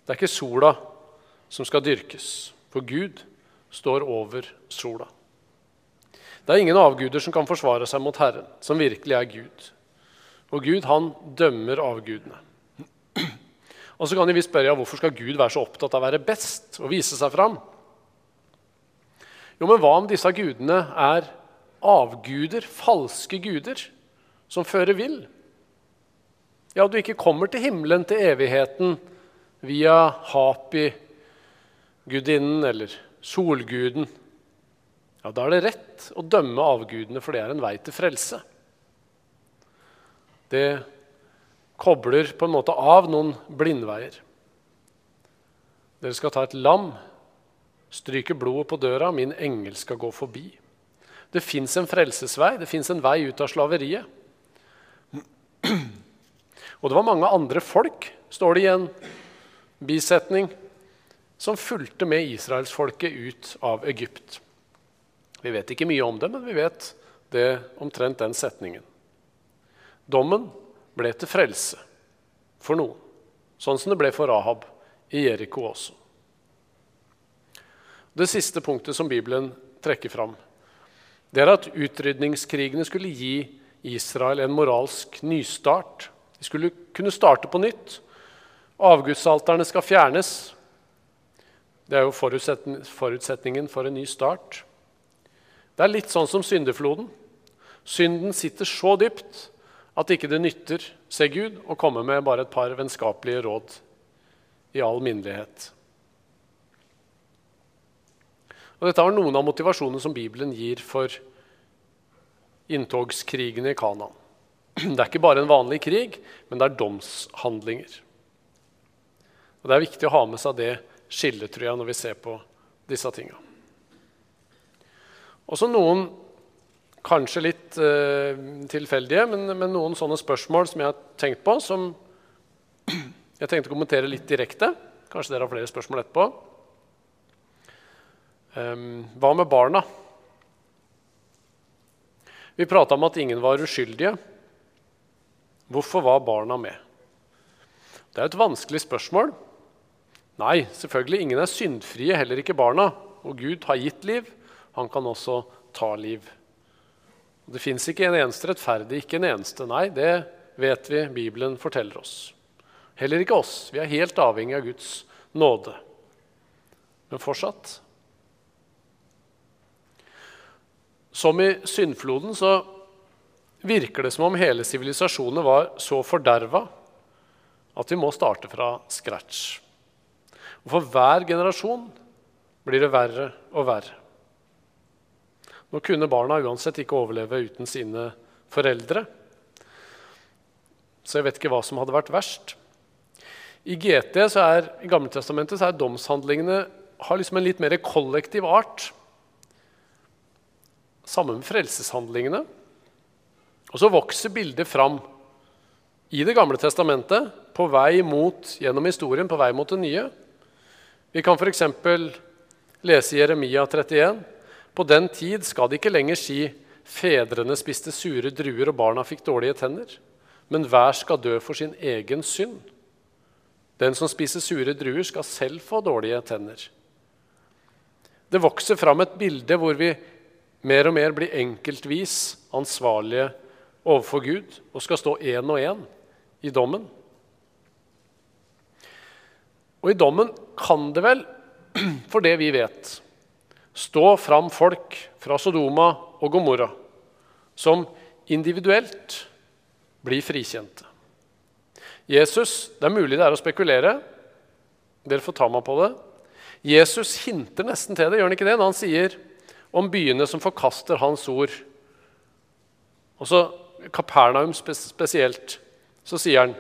Det er ikke sola som skal dyrkes, for Gud står over sola. Det er ingen avguder som kan forsvare seg mot Herren, som virkelig er Gud. Og Gud, han dømmer avgudene. Og så kan vi spørre ja, hvorfor skal Gud være så opptatt av å være best og vise seg fram? Jo, men hva om disse gudene er avguder, falske guder, som fører vill? Ja, du ikke kommer til himmelen, til evigheten, via Hapi-gudinnen eller solguden. Ja, da er det rett å dømme avgudene, for det er en vei til frelse. Det kobler på en måte av noen blindveier. Dere skal ta et lam Stryker blodet på døra, min engel skal gå forbi. Det fins en frelsesvei, det fins en vei ut av slaveriet. Og det var mange andre folk, står det i en bisetning, som fulgte med israelsfolket ut av Egypt. Vi vet ikke mye om det, men vi vet det omtrent den setningen. Dommen ble til frelse for noen, sånn som det ble for Rahab i Jeriko også. Det siste punktet som Bibelen trekker fram, det er at utrydningskrigene skulle gi Israel en moralsk nystart. De skulle kunne starte på nytt. Avgudsalterne skal fjernes. Det er jo forutsetningen for en ny start. Det er litt sånn som syndefloden. Synden sitter så dypt at ikke det nytter, se Gud, å komme med bare et par vennskapelige råd i all minnelighet. Og Dette var noen av motivasjonene som Bibelen gir for inntogskrigene i Kanaan. Det er ikke bare en vanlig krig, men det er domshandlinger. Og Det er viktig å ha med seg det skillet, tror jeg, når vi ser på disse tinga. Også noen kanskje litt uh, tilfeldige, men, men, noen sånne spørsmål som jeg har tenkt på, som jeg tenkte å kommentere litt direkte. Kanskje dere har flere spørsmål etterpå. Um, hva med barna? Vi prata om at ingen var uskyldige. Hvorfor var barna med? Det er et vanskelig spørsmål. Nei, selvfølgelig, ingen er syndfrie, heller ikke barna. Og Gud har gitt liv. Han kan også ta liv. Det fins ikke en eneste rettferdig, ikke en eneste. Nei, det vet vi Bibelen forteller oss. Heller ikke oss. Vi er helt avhengig av Guds nåde. Men fortsatt Som i syndfloden så virker det som om hele sivilisasjonen var så forderva at vi må starte fra scratch. Og For hver generasjon blir det verre og verre. Nå kunne barna uansett ikke overleve uten sine foreldre. Så jeg vet ikke hva som hadde vært verst. I GT, så er, i Gammeltestamentet så er domshandlingene har liksom en litt mer kollektiv art. Sammen med frelseshandlingene. Og så vokser bildet fram i Det gamle testamentet, på vei mot, gjennom historien, på vei mot det nye. Vi kan f.eks. lese Jeremia 31. På den tid skal de ikke lenger si fedrene spiste sure druer og barna fikk dårlige tenner. Men hver skal dø for sin egen synd. Den som spiser sure druer, skal selv få dårlige tenner. Det vokser fram et bilde hvor vi mer og mer blir enkeltvis ansvarlige overfor Gud og skal stå én og én i dommen. Og i dommen kan det vel, for det vi vet, stå fram folk fra Sodoma og Gomorra som individuelt blir frikjente. Jesus, Det er mulig det er å spekulere. Dere får ta meg på det. Jesus hinter nesten til det gjør han ikke det, når han sier om byene som forkaster hans ord. Og så Kapernaum spesielt. Så sier han,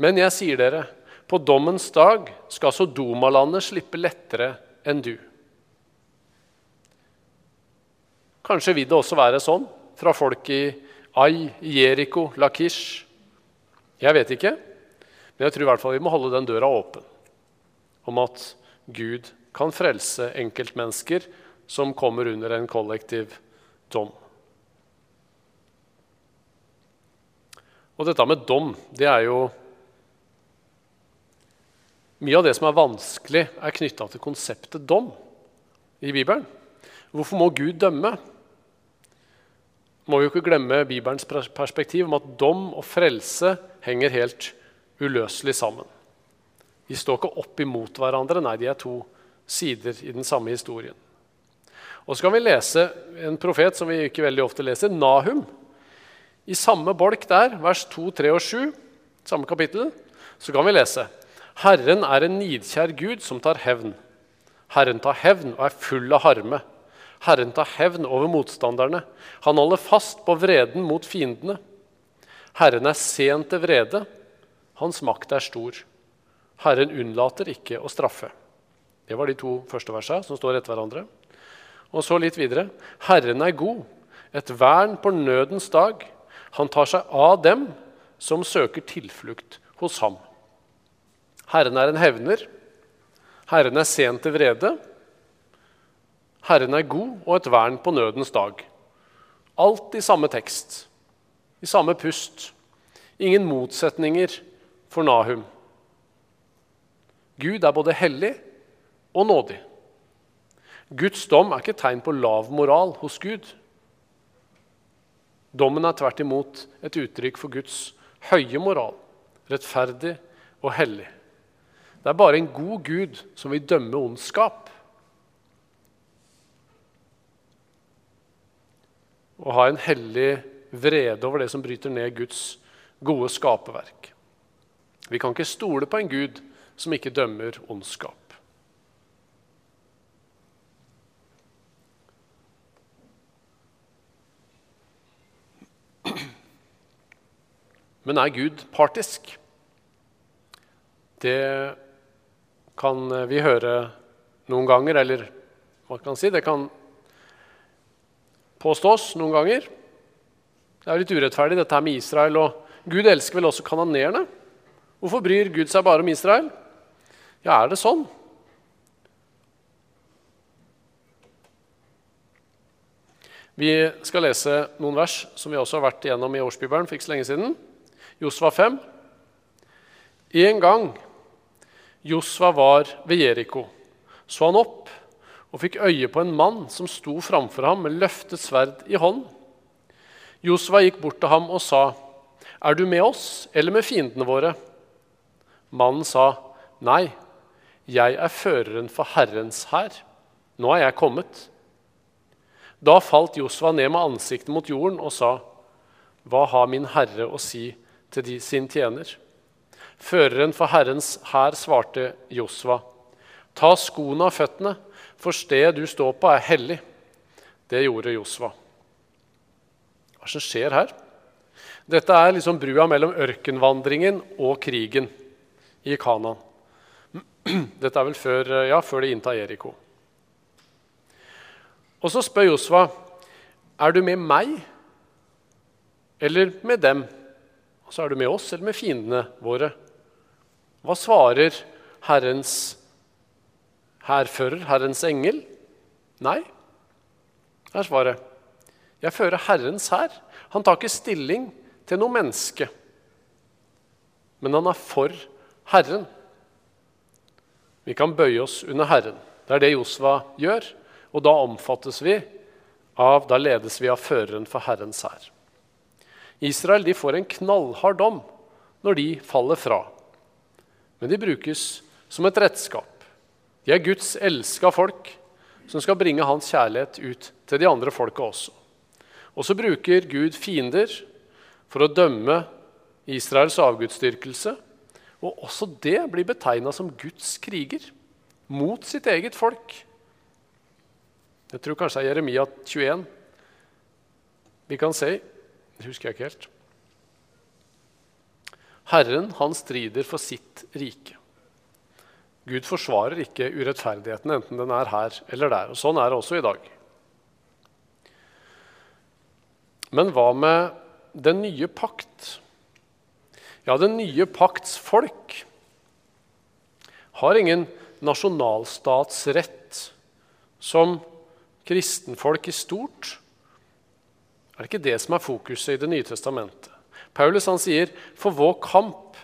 men jeg sier dere, på dommens dag skal Sodomalandet slippe lettere enn du. Kanskje vil det også være sånn fra folk i Ai, Jeriko, Lakish. Jeg vet ikke, men jeg tror i hvert fall vi må holde den døra åpen om at Gud kan frelse enkeltmennesker som kommer under en kollektiv dom. Og dette med dom, det er jo Mye av det som er vanskelig, er knytta til konseptet dom i Bibelen. Hvorfor må Gud dømme? Må vi jo ikke glemme Bibelens perspektiv om at dom og frelse henger helt uløselig sammen. De står ikke opp imot hverandre, nei, de er to sider i den samme historien. Og så kan vi lese en profet som vi ikke veldig ofte leser, Nahum. I samme bolk der, vers 2, 3 og 7, samme kapittel, så kan vi lese Herren er en nidkjær Gud som tar hevn. Herren tar hevn og er full av harme. Herren tar hevn over motstanderne. Han holder fast på vreden mot fiendene. Herren er sen til vrede. Hans makt er stor. Herren unnlater ikke å straffe. Det var de to første versene som står etter hverandre. Og så litt videre. Herren er god. et vern på nødens dag. Han tar seg av dem som søker tilflukt hos ham. Herren er en hevner. Herren er sen til vrede. Herren er god og et vern på nødens dag. Alt i samme tekst, i samme pust. Ingen motsetninger for Nahum. Gud er både hellig og nådig. Guds dom er ikke tegn på lav moral hos Gud. Dommen er tvert imot et uttrykk for Guds høye moral, rettferdig og hellig. Det er bare en god Gud som vil dømme ondskap. Å ha en hellig vrede over det som bryter ned Guds gode skaperverk. Vi kan ikke stole på en Gud som ikke dømmer ondskap. Men er Gud partisk? Det kan vi høre noen ganger, eller hva kan si, det kan påstås noen ganger. Det er litt urettferdig, dette her med Israel. Og Gud elsker vel også kanonerende? Hvorfor bryr Gud seg bare om Israel? Ja, er det sånn? Vi skal lese noen vers som vi også har vært igjennom i årsbibelen for ikke så lenge siden. Josva 5. En gang Josva var ved Jeriko, så han opp og fikk øye på en mann som sto framfor ham med løftet sverd i hånd. Josva gikk bort til ham og sa, 'Er du med oss eller med fiendene våre?' Mannen sa, 'Nei, jeg er føreren for Herrens hær. Nå er jeg kommet.' Da falt Josva ned med ansiktet mot jorden og sa, 'Hva har min herre å si til de, sin tjener. Føreren for Herrens hær svarte Josva, ta skoene av føttene, for stedet du står på, er hellig. Det gjorde Josva. Hva som skjer her? Dette er liksom brua mellom ørkenvandringen og krigen i Kanan. Dette er vel før, ja, før de inntar Jeriko. Og så spør Josva, er du med meg eller med dem? Så er du med oss eller med fiendene våre? Hva svarer Herrens hærfører, Herrens engel? Nei, er svaret. Jeg fører Herrens hær. Han tar ikke stilling til noe menneske, men han er for Herren. Vi kan bøye oss under Herren. Det er det Josva gjør, og da omfattes vi av, da ledes vi av føreren for Herrens hær. Israel de får en knallhard dom når de faller fra. Men de brukes som et redskap. De er Guds elska folk som skal bringe hans kjærlighet ut til de andre folka også. Og så bruker Gud fiender for å dømme Israels avgudsdyrkelse. Og også det blir betegna som Guds kriger mot sitt eget folk. Jeg tror kanskje det er Jeremia 21 vi kan se det husker jeg ikke helt. Herren, han strider for sitt rike. Gud forsvarer ikke urettferdigheten, enten den er her eller der. og Sånn er det også i dag. Men hva med den nye pakt? Ja, den nye pakts folk har ingen nasjonalstatsrett som kristenfolk i stort. Er det ikke det som er fokuset i Det nye testamentet? Paulus han sier, 'For vår kamp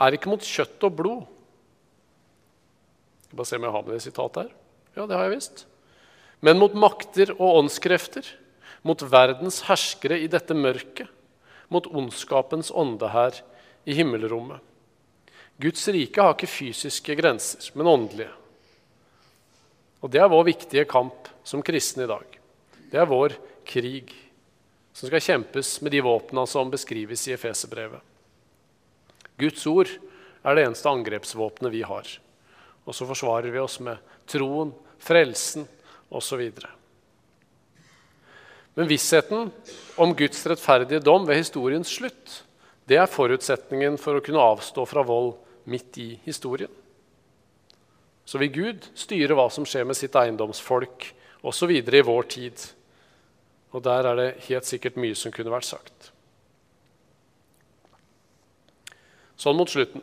er ikke mot kjøtt og blod'. Bare se om jeg har med det sitatet her. Ja, det har jeg visst. Men mot makter og åndskrefter, mot verdens herskere i dette mørket, mot ondskapens ånde her i himmelrommet. Guds rike har ikke fysiske grenser, men åndelige. Og det er vår viktige kamp som kristne i dag. Det er vår krig som skal kjempes med de våpna som beskrives i Efeserbrevet. Guds ord er det eneste angrepsvåpenet vi har. Og så forsvarer vi oss med troen, frelsen osv. Men vissheten om Guds rettferdige dom ved historiens slutt det er forutsetningen for å kunne avstå fra vold midt i historien. Så vil Gud styre hva som skjer med sitt eiendomsfolk osv. i vår tid. Og der er det helt sikkert mye som kunne vært sagt. Sånn mot slutten.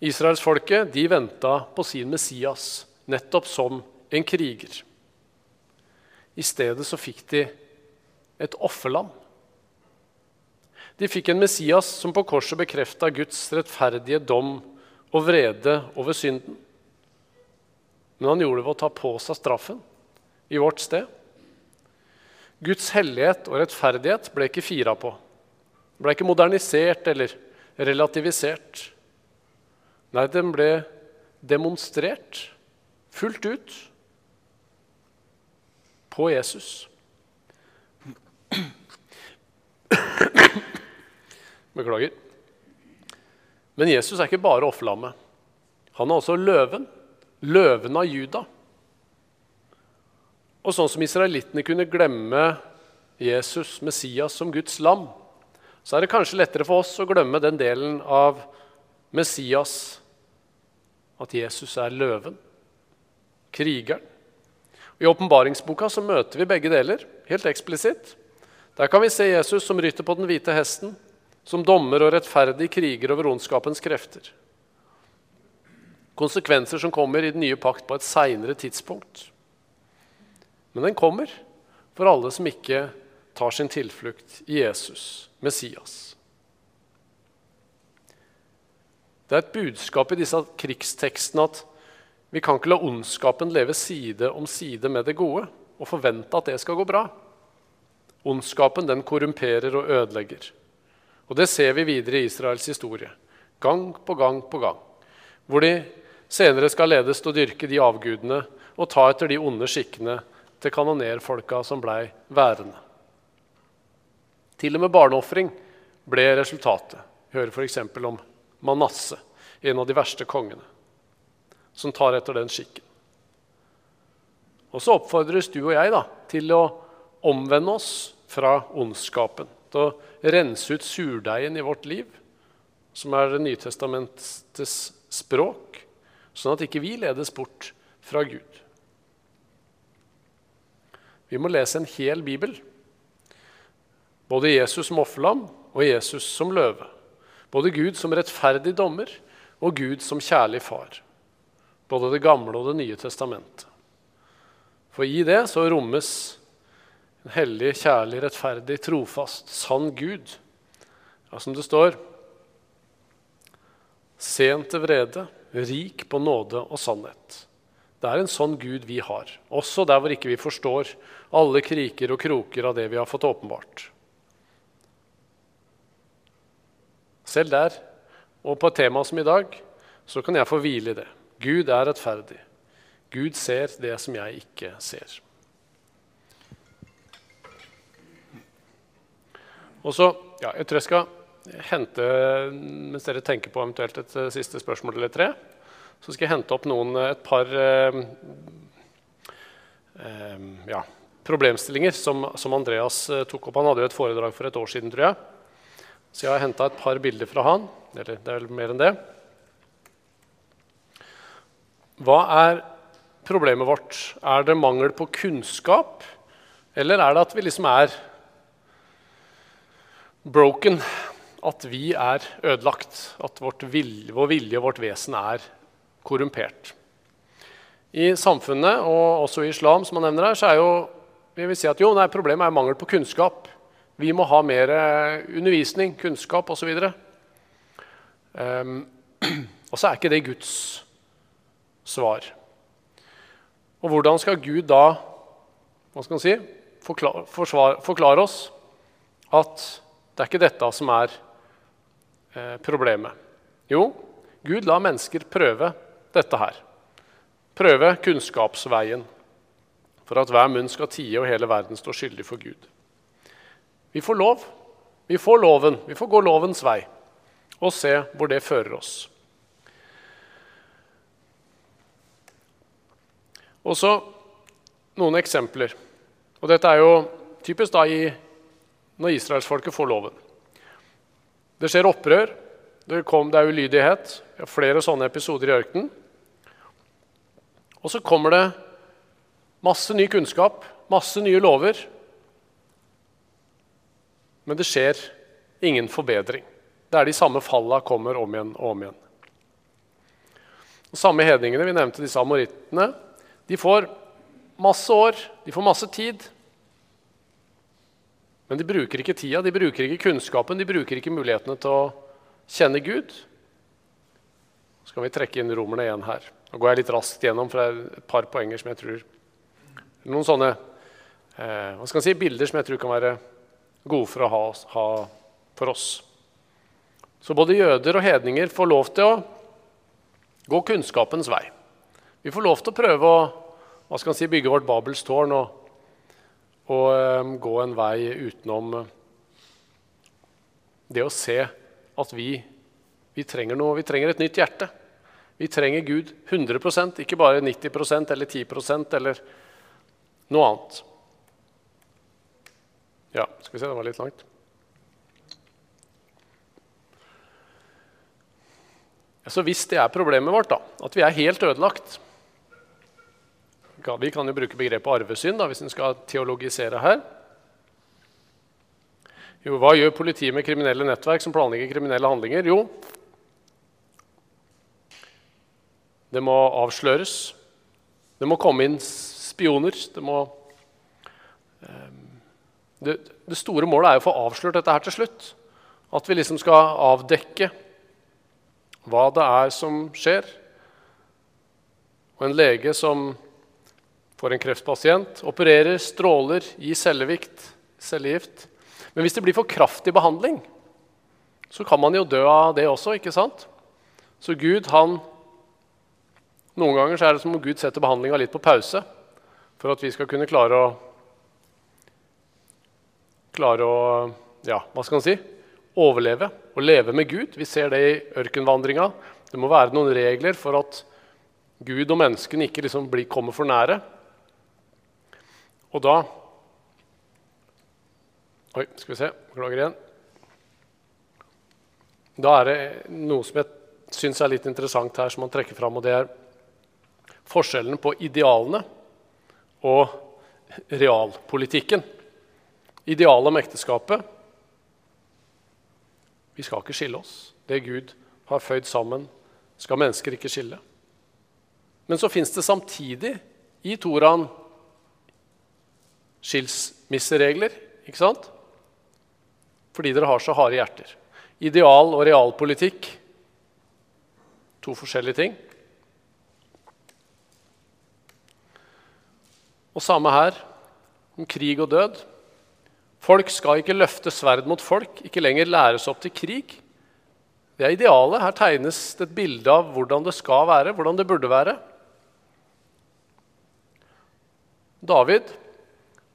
Israelsfolket venta på sin Messias nettopp som en kriger. I stedet så fikk de et offerlam. De fikk en Messias som på korset bekrefta Guds rettferdige dom og vrede over synden. Men han gjorde det ved å ta på seg straffen i vårt sted. Guds hellighet og rettferdighet ble ikke fira på. Ble ikke modernisert eller relativisert. Nei, den ble demonstrert fullt ut på Jesus. Beklager. Men Jesus er ikke bare offerlammet. Han er også løven. Løven av Juda. Og sånn som israelittene kunne glemme Jesus, Messias, som Guds lam, så er det kanskje lettere for oss å glemme den delen av Messias, at Jesus er løven, krigeren. I åpenbaringsboka møter vi begge deler, helt eksplisitt. Der kan vi se Jesus som rytter på den hvite hesten, som dommer og rettferdig kriger over ondskapens krefter. Konsekvenser som kommer i den nye pakt på et seinere tidspunkt. Men den kommer for alle som ikke tar sin tilflukt i Jesus, Messias. Det er et budskap i disse krigstekstene at vi kan ikke la ondskapen leve side om side med det gode og forvente at det skal gå bra. Ondskapen den korrumperer og ødelegger. Og Det ser vi videre i Israels historie, gang på gang på gang. Hvor de senere skal ledes til å dyrke de avgudene og ta etter de onde skikkene til kanonerfolka som blei værende. Til og med barneofring ble resultatet. Vi hører f.eks. om Manasse, en av de verste kongene, som tar etter den skikken. Og så oppfordres du og jeg da, til å omvende oss fra ondskapen til å rense ut surdeigen i vårt liv, som er Det nye språk, sånn at ikke vi ledes bort fra Gud. Vi må lese en hel bibel. Både Jesus som offerlam og Jesus som løve. Både Gud som rettferdig dommer og Gud som kjærlig far. Både Det gamle og Det nye testamentet. For i det så rommes en hellig, kjærlig, rettferdig, trofast, sann Gud. Ja, som det står Sent til vrede, rik på nåde og sannhet. Det er en sånn Gud vi har, også der hvor ikke vi forstår alle kriker og kroker av det vi har fått åpenbart. Selv der, og på et tema som i dag, så kan jeg få hvile i det. Gud er rettferdig. Gud ser det som jeg ikke ser. Og så, ja, Jeg tror jeg skal hente, mens dere tenker på eventuelt et uh, siste spørsmål eller tre, så skal jeg hente opp noen, eh, et par eh, eh, ja, problemstillinger som, som Andreas tok opp. Han hadde jo et foredrag for et år siden, tror jeg. Så jeg har henta et par bilder fra han. Eller det er vel mer enn det. Hva er problemet vårt? Er det mangel på kunnskap? Eller er det at vi liksom er broken, at vi er ødelagt, at vilje, vår vilje og vårt vesen er korrumpert. I samfunnet, og også i islam, som man nevner her, så er jo vi vil si at jo, nei, problemet er mangel på kunnskap. Vi må ha mer eh, undervisning, kunnskap osv. Um, ehm, og så er ikke det Guds svar. Og hvordan skal Gud da hva skal han si, forklare, forklare oss at det er ikke dette som er eh, problemet. Jo, Gud lar mennesker prøve dette her. Prøve kunnskapsveien for at hver munn skal tie og hele verden står skyldig for Gud. Vi får lov. Vi får loven. Vi får gå lovens vei og se hvor det fører oss. Og så noen eksempler. Og dette er jo typisk da i når israelsfolket får loven. Det skjer opprør, det, kom, det er ulydighet. Vi har flere sånne episoder i ørkenen. Og så kommer det masse ny kunnskap, masse nye lover, men det skjer ingen forbedring. Det er de samme falla kommer om igjen og om igjen. De samme hedningene, vi nevnte disse amorittene, de får masse år, de får masse tid. Men de bruker ikke tida, de bruker ikke kunnskapen, de bruker ikke mulighetene til å kjenne Gud. Så kan vi trekke inn romerne igjen her. Nå går jeg litt raskt gjennom, for det er et par poenger som jeg tror Noen sånne eh, hva skal jeg si, bilder som jeg tror kan være gode for å ha, ha for oss. Så både jøder og hedninger får lov til å gå kunnskapens vei. Vi får lov til å prøve å hva skal si, bygge vårt Babels tårn og, og um, gå en vei utenom uh, det å se at vi, vi trenger noe. Vi trenger et nytt hjerte. Vi trenger Gud 100% ikke bare 90% eller 10% eller noe annet. Ja, skal vi se, det var litt langt. Så hvis det er problemet vårt, da, at vi er helt ødelagt Vi kan jo bruke begrepet arvesynd da, hvis en skal teologisere her. Jo, hva gjør politiet med kriminelle nettverk som planlegger kriminelle handlinger? Jo, det må avsløres. Det må komme inn spioner. Det, må, ehm, det, det store målet er å få avslørt dette her til slutt. At vi liksom skal avdekke hva det er som skjer. Og en lege som får en kreftpasient, opererer, stråler, gir cellevikt, cellegift. Men hvis det blir for kraftig behandling, så kan man jo dø av det også. ikke sant? Så Gud, han Noen ganger er det som om Gud setter behandlinga litt på pause for at vi skal kunne klare å Klare å Ja, hva skal man si? overleve og leve med Gud. Vi ser det i ørkenvandringa. Det må være noen regler for at Gud og menneskene ikke liksom blir, kommer for nære. Og da Oi, skal vi se. Beklager igjen. Da er det noe som jeg syns er litt interessant her, som man trekker fram, og det er forskjellen på idealene og realpolitikken. Idealet om ekteskapet vi skal ikke skille oss. Det Gud har føyd sammen, skal mennesker ikke skille. Men så fins det samtidig i Toraen skilsmisseregler, ikke sant? Fordi dere har så harde hjerter. Ideal og realpolitikk to forskjellige ting. Og samme her, om krig og død. Folk skal ikke løfte sverd mot folk, ikke lenger læres opp til krig. Det er idealet. Her tegnes det et bilde av hvordan det skal være, hvordan det burde være. David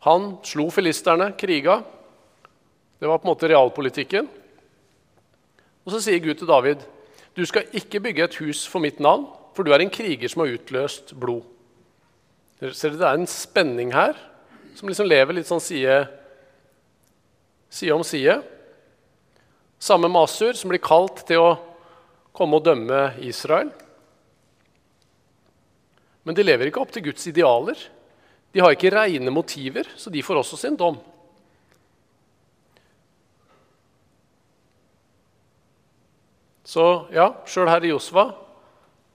han slo filisterne, kriga. Det var på en måte realpolitikken. Og så sier Gud til David, 'Du skal ikke bygge et hus for mitt navn, for du er en kriger som har utløst blod.' Ser dere, Det er en spenning her som liksom lever litt sånn side side om side. Samme Masur, som blir kalt til å komme og dømme Israel. Men de lever ikke opp til Guds idealer. De har ikke reine motiver, så de får også sin dom. Så ja, sjøl her i Josva,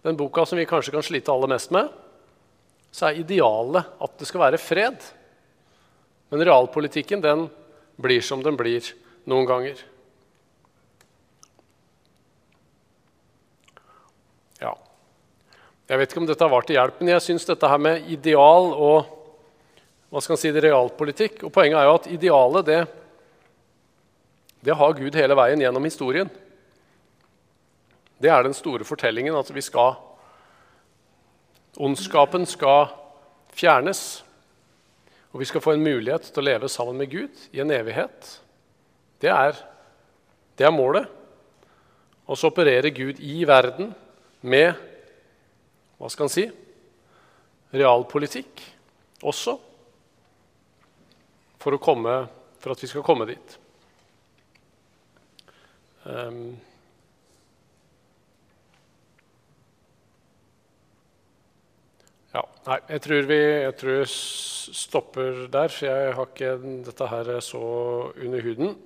den boka som vi kanskje kan slite aller mest med, så er idealet at det skal være fred. Men realpolitikken den blir som den blir noen ganger. Ja. Jeg vet ikke om dette har vært til hjelp, men jeg syns dette her med ideal og hva skal man si, det realpolitikk og Poenget er jo at idealet, det, det har Gud hele veien gjennom historien. Det er den store fortellingen, at vi skal Ondskapen skal fjernes. Og vi skal få en mulighet til å leve sammen med Gud i en evighet. Det er, det er målet. Og så opererer Gud i verden med hva skal han si realpolitikk også for, komme, for at vi skal komme dit. Um, Ja, nei, jeg tror vi jeg tror stopper der, for jeg har ikke dette her så under huden.